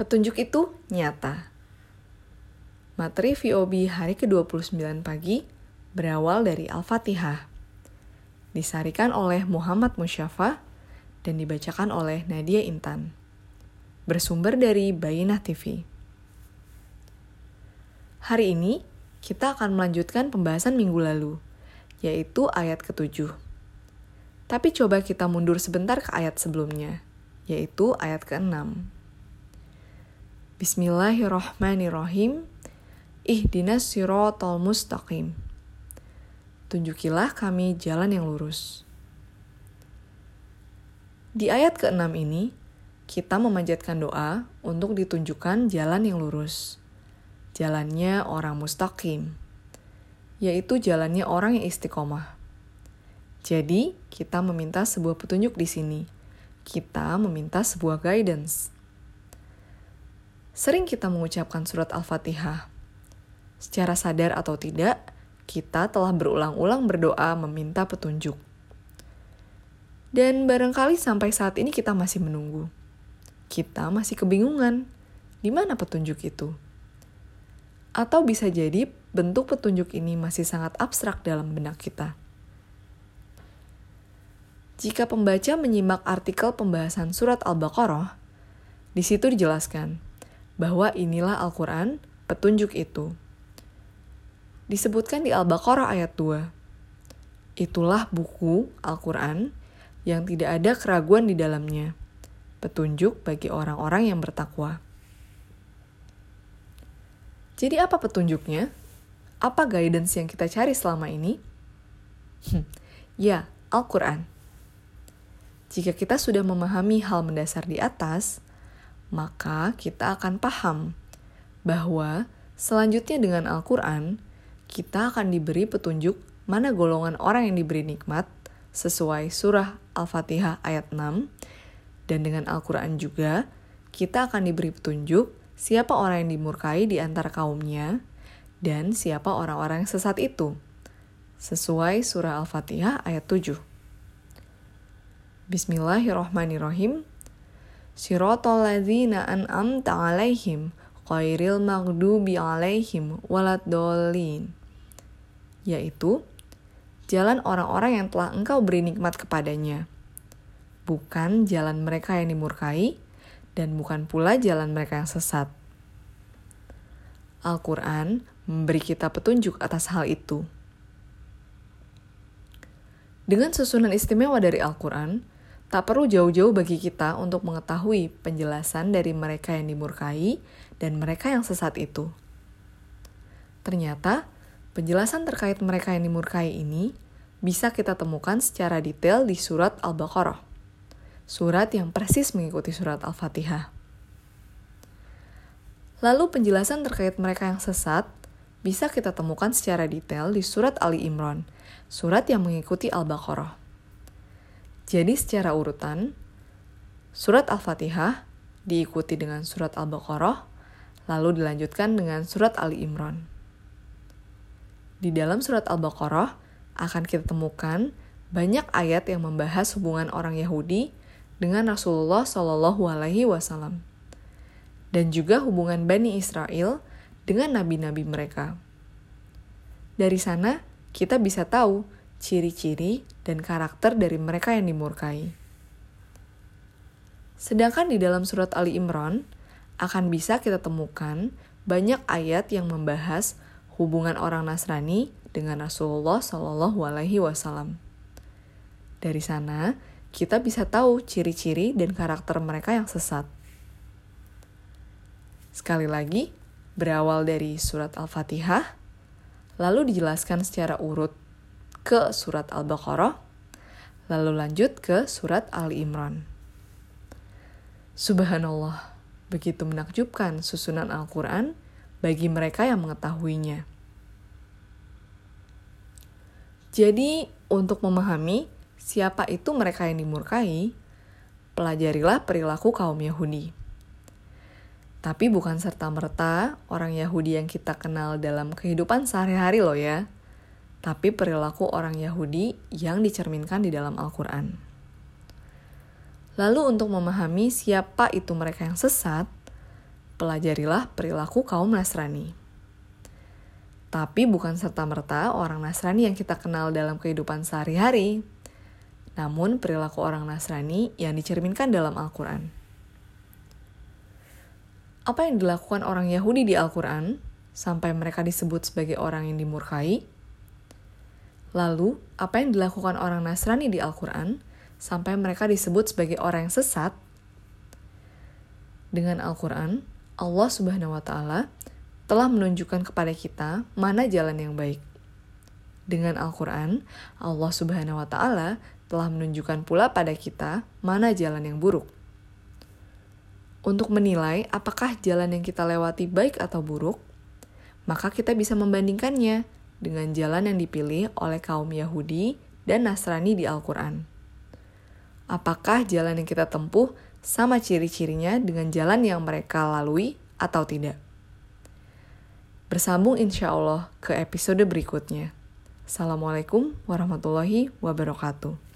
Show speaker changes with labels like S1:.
S1: Petunjuk itu nyata. Materi VOB hari ke-29 pagi berawal dari Al-Fatihah. Disarikan oleh Muhammad Musyafa dan dibacakan oleh Nadia Intan. Bersumber dari Bayinah TV. Hari ini, kita akan melanjutkan pembahasan minggu lalu, yaitu ayat ketujuh. Tapi coba kita mundur sebentar ke ayat sebelumnya, yaitu ayat ke-6. Bismillahirrohmanirrohim. Ihdinas sirotol mustaqim. Tunjukilah kami jalan yang lurus. Di ayat ke-6 ini, kita memanjatkan doa untuk ditunjukkan jalan yang lurus. Jalannya orang mustaqim, yaitu jalannya orang yang istiqomah. Jadi, kita meminta sebuah petunjuk di sini. Kita meminta sebuah guidance. Sering kita mengucapkan surat Al-Fatihah. Secara sadar atau tidak, kita telah berulang-ulang berdoa meminta petunjuk. Dan barangkali sampai saat ini kita masih menunggu. Kita masih kebingungan, di mana petunjuk itu? Atau bisa jadi bentuk petunjuk ini masih sangat abstrak dalam benak kita. Jika pembaca menyimak artikel pembahasan surat Al-Baqarah, di situ dijelaskan bahwa inilah Al-Quran, petunjuk itu. Disebutkan di Al-Baqarah ayat 2. Itulah buku Al-Quran yang tidak ada keraguan di dalamnya, petunjuk bagi orang-orang yang bertakwa. Jadi apa petunjuknya? Apa guidance yang kita cari selama ini? ya, Al-Quran. Jika kita sudah memahami hal mendasar di atas, maka kita akan paham bahwa selanjutnya dengan Al-Quran, kita akan diberi petunjuk mana golongan orang yang diberi nikmat sesuai surah Al-Fatihah ayat 6, dan dengan Al-Quran juga, kita akan diberi petunjuk siapa orang yang dimurkai di antara kaumnya, dan siapa orang-orang yang sesat itu, sesuai surah Al-Fatihah ayat 7. Bismillahirrohmanirrohim. Sirotol ladzina an'amta alaihim qairil maghdubi alaihim waladolin. Yaitu, jalan orang-orang yang telah engkau beri nikmat kepadanya. Bukan jalan mereka yang dimurkai, dan bukan pula jalan mereka yang sesat. Al-Quran memberi kita petunjuk atas hal itu. Dengan susunan istimewa dari Al-Quran, Tak perlu jauh-jauh bagi kita untuk mengetahui penjelasan dari mereka yang dimurkai dan mereka yang sesat itu. Ternyata, penjelasan terkait mereka yang dimurkai ini bisa kita temukan secara detail di surat Al-Baqarah, surat yang persis mengikuti surat Al-Fatihah. Lalu penjelasan terkait mereka yang sesat bisa kita temukan secara detail di surat Ali Imran, surat yang mengikuti Al-Baqarah. Jadi secara urutan, surat Al-Fatihah diikuti dengan surat Al-Baqarah, lalu dilanjutkan dengan surat Ali Imran. Di dalam surat Al-Baqarah akan kita temukan banyak ayat yang membahas hubungan orang Yahudi dengan Rasulullah Shallallahu Alaihi Wasallam dan juga hubungan Bani Israel dengan nabi-nabi mereka. Dari sana kita bisa tahu ciri-ciri, dan karakter dari mereka yang dimurkai. Sedangkan di dalam surat Ali Imran, akan bisa kita temukan banyak ayat yang membahas hubungan orang Nasrani dengan Rasulullah Shallallahu Alaihi Wasallam. Dari sana, kita bisa tahu ciri-ciri dan karakter mereka yang sesat. Sekali lagi, berawal dari surat Al-Fatihah, lalu dijelaskan secara urut ke surat Al-Baqarah, lalu lanjut ke surat Ali Imran. Subhanallah, begitu menakjubkan susunan Al-Quran bagi mereka yang mengetahuinya. Jadi, untuk memahami siapa itu mereka yang dimurkai, pelajarilah perilaku kaum Yahudi. Tapi bukan serta-merta orang Yahudi yang kita kenal dalam kehidupan sehari-hari loh ya tapi perilaku orang Yahudi yang dicerminkan di dalam Al-Quran. Lalu untuk memahami siapa itu mereka yang sesat, pelajarilah perilaku kaum Nasrani. Tapi bukan serta-merta orang Nasrani yang kita kenal dalam kehidupan sehari-hari, namun perilaku orang Nasrani yang dicerminkan dalam Al-Quran. Apa yang dilakukan orang Yahudi di Al-Quran sampai mereka disebut sebagai orang yang dimurkai? Lalu, apa yang dilakukan orang Nasrani di Al-Quran sampai mereka disebut sebagai orang yang sesat? Dengan Al-Quran, Allah Subhanahu wa Ta'ala telah menunjukkan kepada kita mana jalan yang baik. Dengan Al-Quran, Allah Subhanahu wa Ta'ala telah menunjukkan pula pada kita mana jalan yang buruk. Untuk menilai apakah jalan yang kita lewati baik atau buruk, maka kita bisa membandingkannya dengan jalan yang dipilih oleh kaum Yahudi dan Nasrani di Al-Quran. Apakah jalan yang kita tempuh sama ciri-cirinya dengan jalan yang mereka lalui atau tidak? Bersambung insya Allah ke episode berikutnya. Assalamualaikum warahmatullahi wabarakatuh.